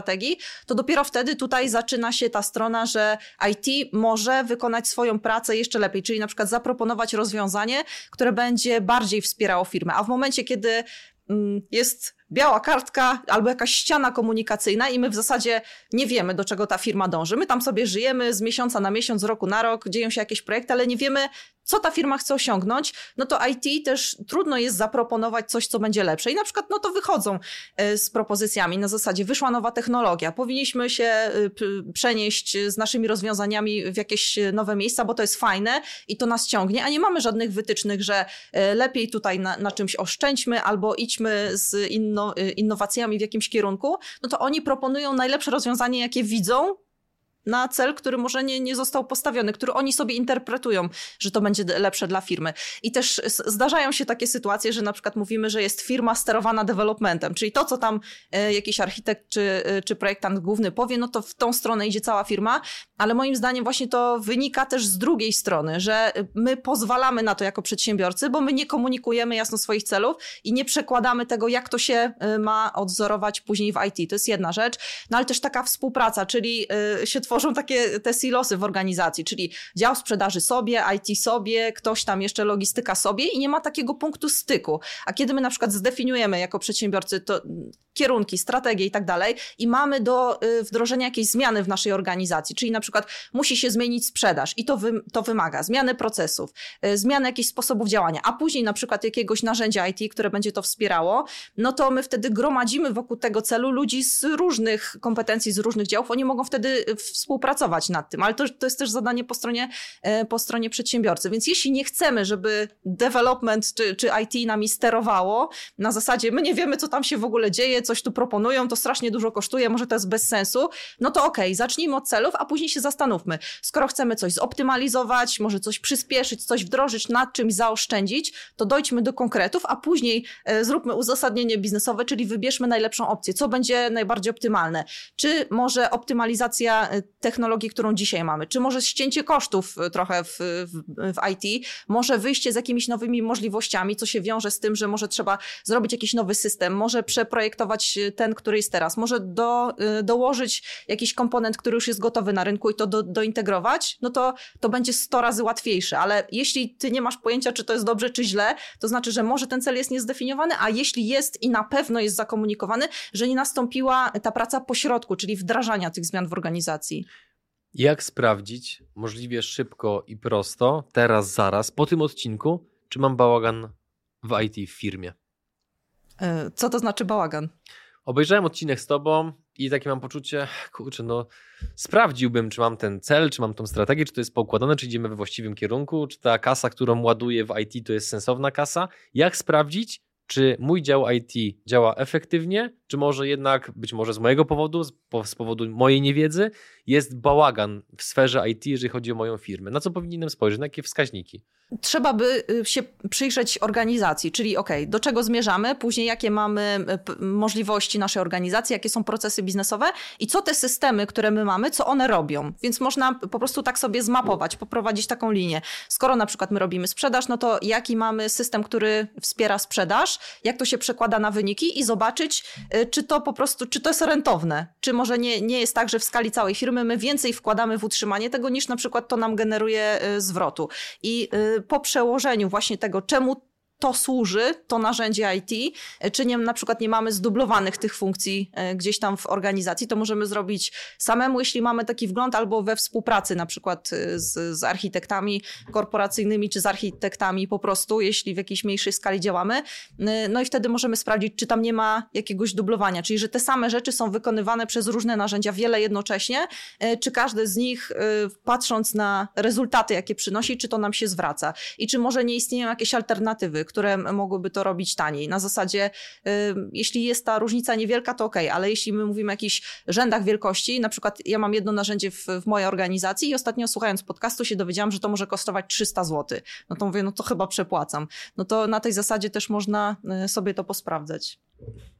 to dopiero wtedy tutaj zaczyna się ta strona, że IT może wykonać swoją pracę jeszcze lepiej, czyli na przykład zaproponować rozwiązanie, które będzie bardziej wspierało firmę. A w momencie, kiedy mm, jest biała kartka albo jakaś ściana komunikacyjna i my w zasadzie nie wiemy, do czego ta firma dąży. My tam sobie żyjemy z miesiąca na miesiąc, z roku na rok, dzieją się jakieś projekty, ale nie wiemy, co ta firma chce osiągnąć, no to IT też trudno jest zaproponować coś, co będzie lepsze. I na przykład, no to wychodzą e, z propozycjami na zasadzie wyszła nowa technologia, powinniśmy się e, przenieść z naszymi rozwiązaniami w jakieś nowe miejsca, bo to jest fajne i to nas ciągnie, a nie mamy żadnych wytycznych, że e, lepiej tutaj na, na czymś oszczędźmy albo idźmy z inno, innowacjami w jakimś kierunku, no to oni proponują najlepsze rozwiązanie, jakie widzą, na cel, który może nie, nie został postawiony, który oni sobie interpretują, że to będzie lepsze dla firmy. I też zdarzają się takie sytuacje, że na przykład mówimy, że jest firma sterowana developmentem, czyli to, co tam e, jakiś architekt czy, e, czy projektant główny powie, no to w tą stronę idzie cała firma, ale moim zdaniem właśnie to wynika też z drugiej strony, że my pozwalamy na to jako przedsiębiorcy, bo my nie komunikujemy jasno swoich celów i nie przekładamy tego, jak to się e, ma odzorować później w IT. To jest jedna rzecz, no ale też taka współpraca, czyli się tworzą takie te silosy w organizacji, czyli dział sprzedaży sobie, IT sobie, ktoś tam jeszcze logistyka sobie i nie ma takiego punktu styku. A kiedy my na przykład zdefiniujemy jako przedsiębiorcy to kierunki, strategie i tak dalej i mamy do y, wdrożenia jakiejś zmiany w naszej organizacji, czyli na przykład musi się zmienić sprzedaż i to, wy, to wymaga zmiany procesów, y, zmiany jakichś sposobów działania, a później na przykład jakiegoś narzędzia IT, które będzie to wspierało, no to my wtedy gromadzimy wokół tego celu ludzi z różnych kompetencji, z różnych działów, oni mogą wtedy współpracować nad tym, ale to, to jest też zadanie po stronie, y, po stronie przedsiębiorcy, więc jeśli nie chcemy, żeby development czy, czy IT nami sterowało, na zasadzie my nie wiemy, co tam się w ogóle dzieje, coś tu proponują, to strasznie dużo kosztuje, może to jest bez sensu, no to okej, okay, zacznijmy od celów, a później się zastanówmy. Skoro chcemy coś zoptymalizować, może coś przyspieszyć, coś wdrożyć, nad czymś zaoszczędzić, to dojdźmy do konkretów, a później e, zróbmy uzasadnienie biznesowe, czyli wybierzmy najlepszą opcję, co będzie najbardziej optymalne. Czy może optymalizacja e, technologii, którą dzisiaj mamy, czy może ścięcie kosztów e, trochę w, w, w IT, może wyjście z jakimiś nowymi możliwościami, co się wiąże z tym, że może trzeba zrobić jakiś nowy system, może przeprojektować Y, ten, który jest teraz. Może do, y, dołożyć jakiś komponent, który już jest gotowy na rynku i to do, dointegrować, no to, to będzie 100 razy łatwiejsze. Ale jeśli ty nie masz pojęcia, czy to jest dobrze, czy źle, to znaczy, że może ten cel jest niezdefiniowany, a jeśli jest i na pewno jest zakomunikowany, że nie nastąpiła ta praca pośrodku, czyli wdrażania tych zmian w organizacji. Jak sprawdzić możliwie szybko i prosto, teraz, zaraz, po tym odcinku, czy mam bałagan w IT w firmie? E, co to znaczy bałagan? Obejrzałem odcinek z tobą i takie mam poczucie, kurczę, no sprawdziłbym, czy mam ten cel, czy mam tą strategię, czy to jest poukładane, czy idziemy we właściwym kierunku, czy ta kasa, którą ładuję w IT, to jest sensowna kasa. Jak sprawdzić, czy mój dział IT działa efektywnie, czy może jednak, być może z mojego powodu, z powodu mojej niewiedzy, jest bałagan w sferze IT, jeżeli chodzi o moją firmę. Na co powinienem spojrzeć, na jakie wskaźniki? Trzeba by y, się przyjrzeć organizacji, czyli ok, do czego zmierzamy, później jakie mamy y, możliwości naszej organizacji, jakie są procesy biznesowe i co te systemy, które my mamy, co one robią. Więc można po prostu tak sobie zmapować, poprowadzić taką linię. Skoro na przykład my robimy sprzedaż, no to jaki mamy system, który wspiera sprzedaż, jak to się przekłada na wyniki i zobaczyć, y, czy to po prostu, czy to jest rentowne, czy może nie, nie jest tak, że w skali całej firmy my więcej wkładamy w utrzymanie tego, niż na przykład to nam generuje zwrotu. I po przełożeniu właśnie tego, czemu to służy, to narzędzie IT, czy nie, na przykład nie mamy zdublowanych tych funkcji e, gdzieś tam w organizacji, to możemy zrobić samemu, jeśli mamy taki wgląd, albo we współpracy na przykład e, z, z architektami korporacyjnymi, czy z architektami po prostu, jeśli w jakiejś mniejszej skali działamy. E, no i wtedy możemy sprawdzić, czy tam nie ma jakiegoś dublowania, czyli że te same rzeczy są wykonywane przez różne narzędzia, wiele jednocześnie, czy każde z nich, patrząc na rezultaty, jakie przynosi, czy to nam się zwraca i czy może nie istnieją jakieś alternatywy, które mogłyby to robić taniej. Na zasadzie, y, jeśli jest ta różnica niewielka, to ok, ale jeśli my mówimy o jakichś rzędach wielkości, na przykład ja mam jedno narzędzie w, w mojej organizacji i ostatnio słuchając podcastu się dowiedziałam, że to może kosztować 300 zł. No to mówię, no to chyba przepłacam. No to na tej zasadzie też można y, sobie to posprawdzać.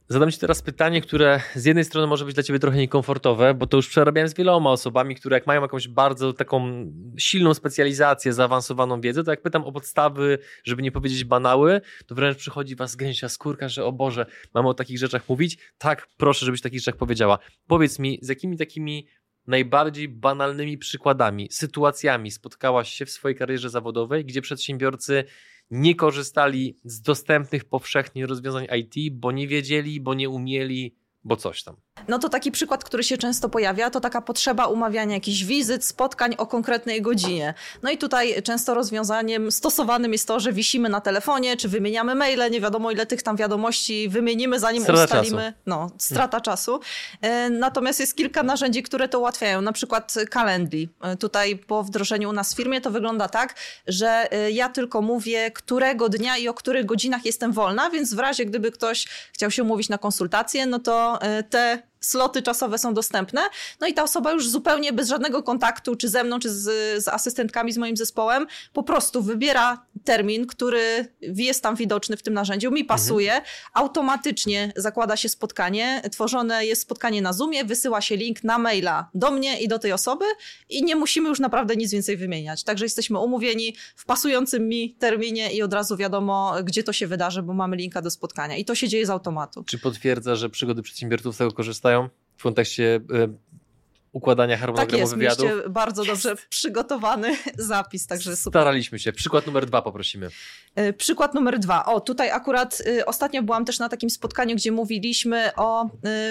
Zadam Ci teraz pytanie, które z jednej strony może być dla Ciebie trochę niekomfortowe, bo to już przerabiałem z wieloma osobami, które jak mają jakąś bardzo taką silną specjalizację, zaawansowaną wiedzę, to jak pytam o podstawy, żeby nie powiedzieć banały, to wręcz przychodzi Was gęsia skórka, że o Boże, mamy o takich rzeczach mówić. Tak, proszę, żebyś takich rzeczach powiedziała. Powiedz mi, z jakimi takimi najbardziej banalnymi przykładami, sytuacjami spotkałaś się w swojej karierze zawodowej, gdzie przedsiębiorcy nie korzystali z dostępnych powszechnie rozwiązań IT, bo nie wiedzieli, bo nie umieli, bo coś tam. No to taki przykład, który się często pojawia, to taka potrzeba umawiania jakichś wizyt, spotkań o konkretnej godzinie. No i tutaj często rozwiązaniem stosowanym jest to, że wisimy na telefonie, czy wymieniamy maile, nie wiadomo ile tych tam wiadomości wymienimy, zanim strata ustalimy. Czasu. No, strata czasu. E, natomiast jest kilka narzędzi, które to ułatwiają, na przykład Calendly. E, tutaj po wdrożeniu u nas w firmie to wygląda tak, że e, ja tylko mówię, którego dnia i o których godzinach jestem wolna, więc w razie gdyby ktoś chciał się umówić na konsultację, no to te sloty czasowe są dostępne. No i ta osoba już zupełnie bez żadnego kontaktu, czy ze mną, czy z, z asystentkami, z moim zespołem, po prostu wybiera termin, który jest tam widoczny w tym narzędziu, mi pasuje, mhm. automatycznie zakłada się spotkanie, tworzone jest spotkanie na Zoomie, wysyła się link na maila do mnie i do tej osoby i nie musimy już naprawdę nic więcej wymieniać. Także jesteśmy umówieni w pasującym mi terminie i od razu wiadomo, gdzie to się wydarzy, bo mamy linka do spotkania i to się dzieje z automatu. Czy potwierdza, że przygody przedsiębiorców z tego korzystają w kontekście e, układania harmonogramu tak jest. Mieliście bardzo dobrze przygotowany zapis, także super. Staraliśmy się. Przykład numer dwa poprosimy. E, przykład numer dwa. O, tutaj akurat y, ostatnio byłam też na takim spotkaniu, gdzie mówiliśmy o,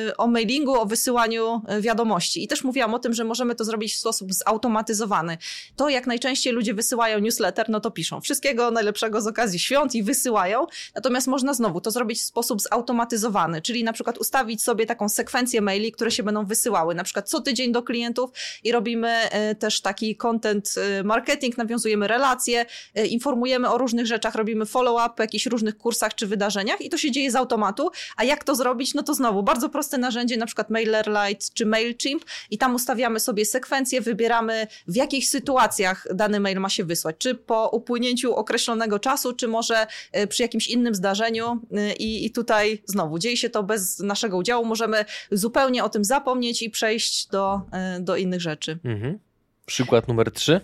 y, o mailingu, o wysyłaniu wiadomości i też mówiłam o tym, że możemy to zrobić w sposób zautomatyzowany. To jak najczęściej ludzie wysyłają newsletter, no to piszą wszystkiego najlepszego z okazji świąt i wysyłają, natomiast można znowu to zrobić w sposób zautomatyzowany, czyli na przykład ustawić sobie taką sekwencję maili, które się będą wysyłały, na przykład co tydzień do klientów i robimy e, też taki content e, marketing, nawiązujemy relacje, e, informujemy o różnych rzeczach, robimy follow-up jakichś różnych kursach czy wydarzeniach i to się dzieje z automatu. A jak to zrobić? No to znowu bardzo proste narzędzie, na przykład MailerLite czy MailChimp i tam ustawiamy sobie sekwencję, wybieramy w jakich sytuacjach dany mail ma się wysłać, czy po upłynięciu określonego czasu, czy może przy jakimś innym zdarzeniu i, i tutaj znowu dzieje się to bez naszego udziału, możemy zupełnie o tym zapomnieć i przejść do do innych rzeczy. Mhm. Przykład numer trzy.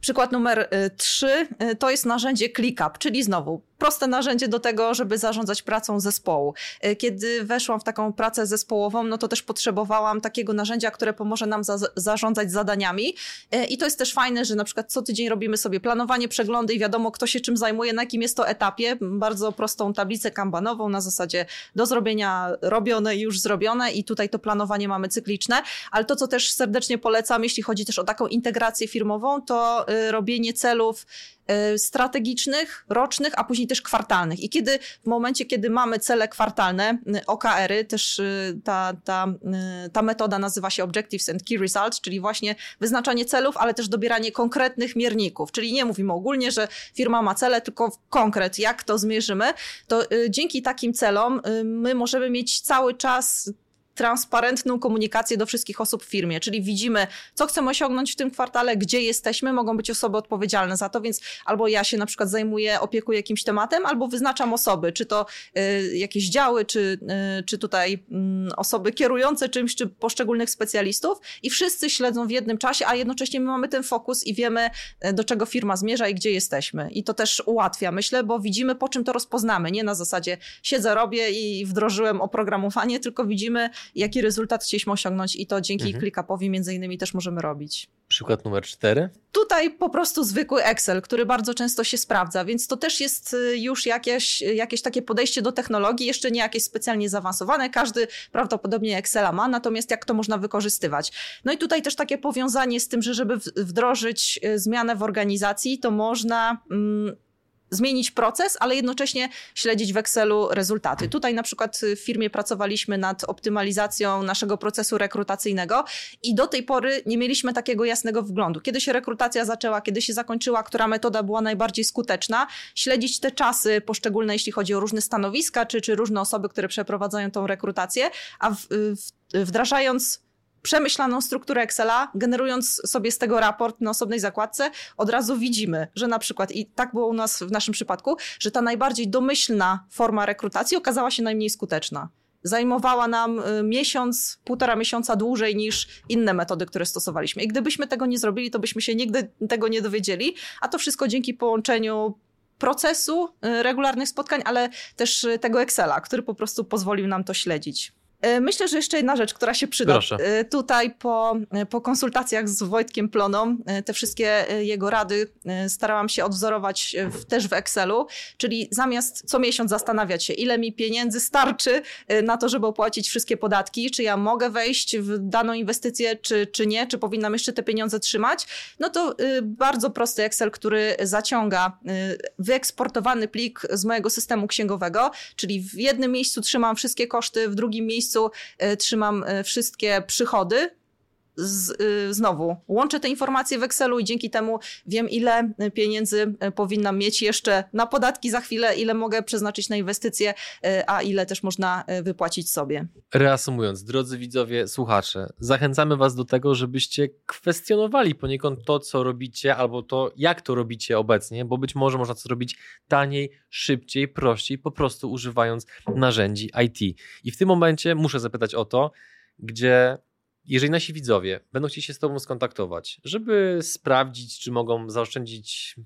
Przykład numer 3 e, e, to jest narzędzie ClickUp, czyli znowu proste narzędzie do tego, żeby zarządzać pracą zespołu. E, kiedy weszłam w taką pracę zespołową, no to też potrzebowałam takiego narzędzia, które pomoże nam za zarządzać zadaniami. I to jest też fajne, że na przykład co tydzień robimy sobie planowanie, przeglądy i wiadomo, kto się czym zajmuje, na jakim jest to etapie. Bardzo prostą tablicę kanbanową na zasadzie do zrobienia robione już zrobione i tutaj to planowanie mamy cykliczne. Ale to, co też serdecznie polecam, jeśli chodzi też o taką integrację firmową, to y, robienie celów Y, strategicznych, rocznych, a później też kwartalnych. I kiedy w momencie, kiedy mamy cele kwartalne, y, OKR-y, też ta, ta, ta metoda nazywa się Objectives and Key Results, czyli właśnie wyznaczanie celów, ale też dobieranie konkretnych mierników. Czyli nie mówimy ogólnie, że firma ma cele, tylko konkret, jak to zmierzymy, to dzięki takim celom my możemy mieć cały czas transparentną komunikację do wszystkich osób w firmie, czyli widzimy, co chcemy osiągnąć w tym kwartale, gdzie jesteśmy, mogą być osoby odpowiedzialne za to, więc albo ja się na przykład zajmuję, opiekuję jakimś tematem, albo wyznaczam osoby, czy to y, jakieś działy, czy, y, czy tutaj y, osoby kierujące czymś, czy poszczególnych specjalistów i wszyscy śledzą w jednym czasie, a jednocześnie my mamy ten fokus i wiemy, y, do czego firma zmierza i gdzie jesteśmy. I to też ułatwia, myślę, bo widzimy, po czym to rozpoznamy, nie na zasadzie siedzę, robię i wdrożyłem oprogramowanie, tylko widzimy, jaki rezultat chcieliśmy osiągnąć i to dzięki mhm. ClickUpowi między innymi też możemy robić. Przykład numer cztery. Tutaj po prostu zwykły Excel, który bardzo często się sprawdza, więc to też jest y, już jakieś, jakieś takie podejście do technologii, jeszcze nie jakieś specjalnie zaawansowane. Każdy prawdopodobnie Excela ma, natomiast jak to można wykorzystywać? No i tutaj też takie powiązanie z tym, że żeby wdrożyć y, zmianę w organizacji, to można mm, zmienić proces, ale jednocześnie śledzić w Excelu rezultaty. Tutaj na przykład w firmie pracowaliśmy nad optymalizacją naszego procesu rekrutacyjnego i do tej pory nie mieliśmy takiego jasnego wglądu. Kiedy się rekrutacja zaczęła, kiedy się zakończyła, która metoda była najbardziej skuteczna, śledzić te czasy poszczególne, jeśli chodzi o różne stanowiska, czy, czy różne osoby, które przeprowadzają tą rekrutację, a w, w, wdrażając przemyślaną strukturę Excela, generując sobie z tego raport na osobnej zakładce, od razu widzimy, że na przykład, i tak było u nas w naszym przypadku, że ta najbardziej domyślna forma rekrutacji okazała się najmniej skuteczna. Zajmowała nam y, miesiąc, półtora miesiąca dłużej niż inne metody, które stosowaliśmy. I gdybyśmy tego nie zrobili, to byśmy się nigdy tego nie dowiedzieli, a to wszystko dzięki połączeniu procesu y, regularnych spotkań, ale też y, tego Excela, który po prostu pozwolił nam to śledzić. Myślę, że jeszcze jedna rzecz, która się przyda. Proszę. Tutaj po, po konsultacjach z Wojtkiem Ploną, te wszystkie jego rady starałam się odwzorować w, też w Excelu, czyli zamiast co miesiąc zastanawiać się, ile mi pieniędzy starczy na to, żeby opłacić wszystkie podatki, czy ja mogę wejść w daną inwestycję, czy, czy nie, czy powinnam jeszcze te pieniądze trzymać, no to bardzo prosty Excel, który zaciąga wyeksportowany plik z mojego systemu księgowego, czyli w jednym miejscu trzymam wszystkie koszty, w drugim miejscu e, trzymam e, wszystkie przychody, z, y, znowu łączę te informacje w Excelu i dzięki temu wiem, ile pieniędzy y, powinnam mieć jeszcze na podatki za chwilę, ile mogę przeznaczyć na inwestycje, y, a ile też można wypłacić sobie. Reasumując, drodzy widzowie, słuchacze, zachęcamy Was do tego, żebyście kwestionowali poniekąd to, co robicie, albo to, jak to robicie obecnie, bo być może można to zrobić taniej, szybciej, prościej, po prostu używając narzędzi IT. I w tym momencie muszę zapytać o to, gdzie jeżeli nasi widzowie będą chcieli się z Tobą skontaktować, żeby sprawdzić, czy mogą zaoszczędzić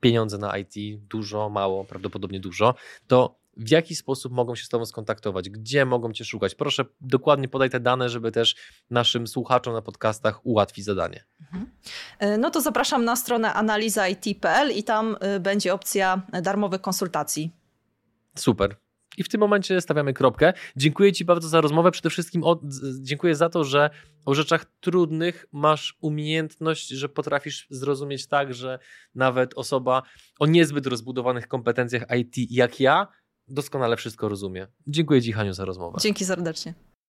pieniądze na IT, dużo, mało, prawdopodobnie dużo, to w jaki sposób mogą się z Tobą skontaktować, gdzie mogą Cię szukać. Proszę dokładnie podaj te dane, żeby też naszym słuchaczom na podcastach ułatwić zadanie. Mhm. E, no to zapraszam na stronę analiza.it.pl i tam e, będzie opcja darmowych konsultacji. Super. I w tym momencie stawiamy kropkę. Dziękuję Ci bardzo za rozmowę. Przede wszystkim od, dziękuję za to, że o rzeczach trudnych masz umiejętność, że potrafisz zrozumieć tak, że nawet osoba o niezbyt rozbudowanych kompetencjach IT jak ja doskonale wszystko rozumie. Dziękuję Ci, Haniu, za rozmowę. Dzięki serdecznie.